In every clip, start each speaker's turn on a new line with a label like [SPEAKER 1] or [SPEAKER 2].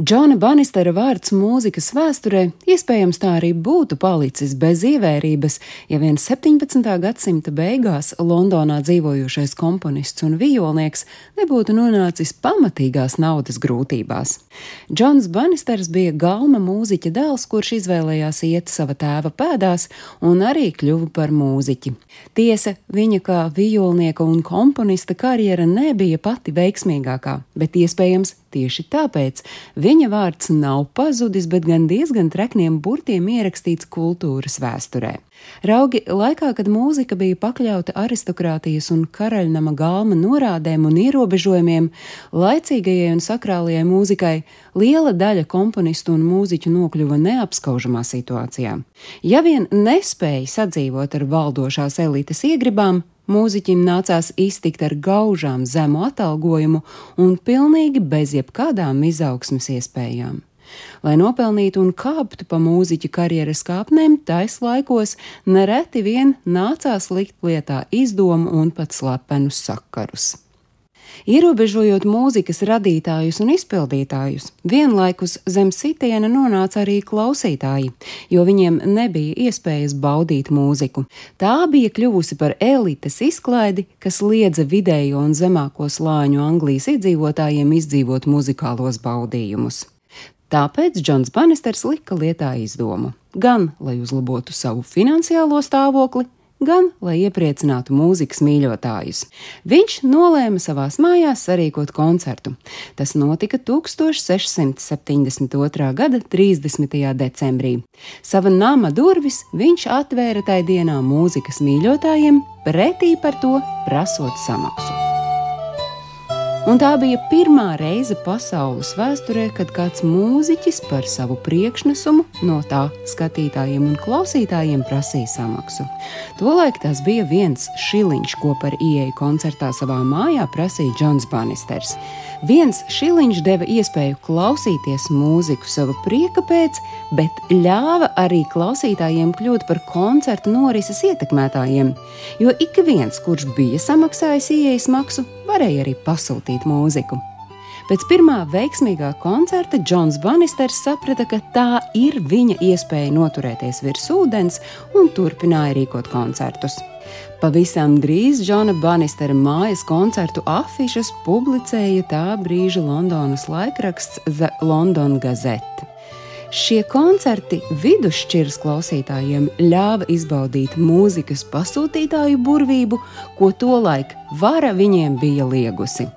[SPEAKER 1] Džona Banistera vārds mūzikas vēsturē iespējams tā arī būtu palicis bez ievērības, ja vien 17. gadsimta beigās Londonā dzīvojošais komponists un vijolnieks nebūtu nonācis pamatīgās naudas grūtībās. Džons Banisters bija galma mūziķa dēls, kurš izvēlējās iet sava tēva pēdās un arī kļuva par mūziķi. Tiesa, viņa kā vijolnieka un komponista karjera nebija pati veiksmīgākā, bet iespējams tieši tāpēc Viņa vārds nav pazudis, bet gan diezgan trekniem burtiem ierakstīts kultūras vēsturē. Raugi laikā, kad mūzika bija pakļauta aristokrātijas un karaļnama galma norādēm un ierobežojumiem, laicīgajai un sakrālajai mūzikai liela daļa komponistu un mūziķu nokļuva neapskaužamā situācijā. Ja vien nespēja sadzīvot ar valdošās elites iegribām, mūziķim nācās iztikt ar gaužām zemu atalgojumu un pilnīgi bez jebkādām izaugsmes iespējām. Lai nopelnītu un kāptu pa mūziķa karjeras kāpnēm, tais laikos nereti vien nācās likt lietā izdomu un pat slepenus sakarus. Ierobežojot mūzikas radītājus un izpildītājus, vienlaikus zem sitiena nonāca arī klausītāji, jo viņiem nebija iespējas baudīt mūziku. Tā bija kļuvusi par elites izklaidi, kas liedza vidējo un zemāko slāņu Anglijas iedzīvotājiem izdzīvot muzikālos baudījumus. Tāpēc Džons Banisters lika lietā izdomu gan lai uzlabotu savu finansiālo stāvokli, gan lai iepriecinātu mūzikas mīļotājus. Viņš nolēma savās mājās sarīkot koncertu. Tas notika 1672. gada 30. decembrī. Sava nama durvis viņš atvēra tai dienā mūzikas mīļotājiem, pretī par to prasot samaksu. Un tā bija pirmā reize pasaules vēsturē, kad kāds mūziķis par savu priekšnesumu no tā skatītājiem un klausītājiem prasīja samaksu. Tolaik tas bija viens šiliņš, ko par ieeju koncertā savā mājā prasīja Džons Banisters. Viens šiliņš deva iespēju klausīties mūziku sava prieka pēc, bet ļāva arī klausītājiem kļūt par koncertu norises ietekmētājiem, jo ik viens, kurš bija samaksājis ieejas maksu, varēja arī pasūtīt mūziku. Pēc pirmā veiksmīgā koncerta Džons Banisters saprata, ka tā ir viņa iespēja noturēties virs ūdens un turpināja rīkot koncertus. Pavisam drīz Džona Banistera mājas koncertu afišas publicēja tā brīža Londonas laikraksts The London Gazette. Šie koncerti vidusšķiras klausītājiem ļāva izbaudīt mūzikas pasūtītāju burvību, ko tolaik vara viņiem bija liegusi.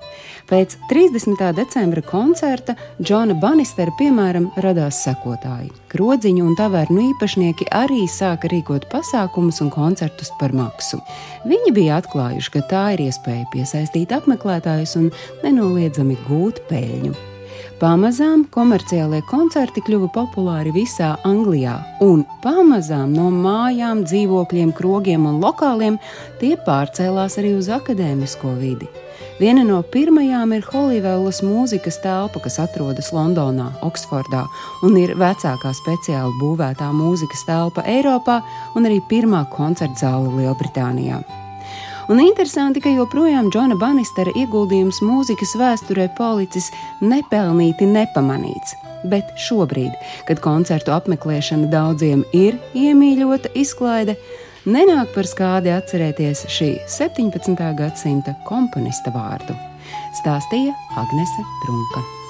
[SPEAKER 1] Pēc 30. decembra koncerta Džona Banistera piemēram radās sekotāji. Krodziņu un tavernu īpašnieki arī sāka rīkot pasākumus un koncertus par maksu. Viņi bija atklājuši, ka tā ir iespēja piesaistīt apmeklētājus un nenoliedzami gūt peļņu. Pamazām komerciālie koncerti kļuva populāri visā Anglijā, un pamazām no mājām, dzīvokļiem, krogiem un lokāliem tie pārcēlās arī uz akadēmisko vidi. Viena no pirmajām ir Holivēlas mūzikas telpa, kas atrodas Londonā, Oksfordā, un ir vecākā speciāli būvētā mūzikas telpa Eiropā un arī pirmā koncerta zāle Lielbritānijā. Un interesanti, ka joprojām Džona Banistera ieguldījums mūzikas vēsturē palicis nepelnīti nepamanīts. Bet šobrīd, kad koncertu apmeklēšana daudziem ir iemīļota izklaide, nenāk par skādi atcerēties šī 17. gadsimta komponista vārdu. Stāstīja Agnese Trunka.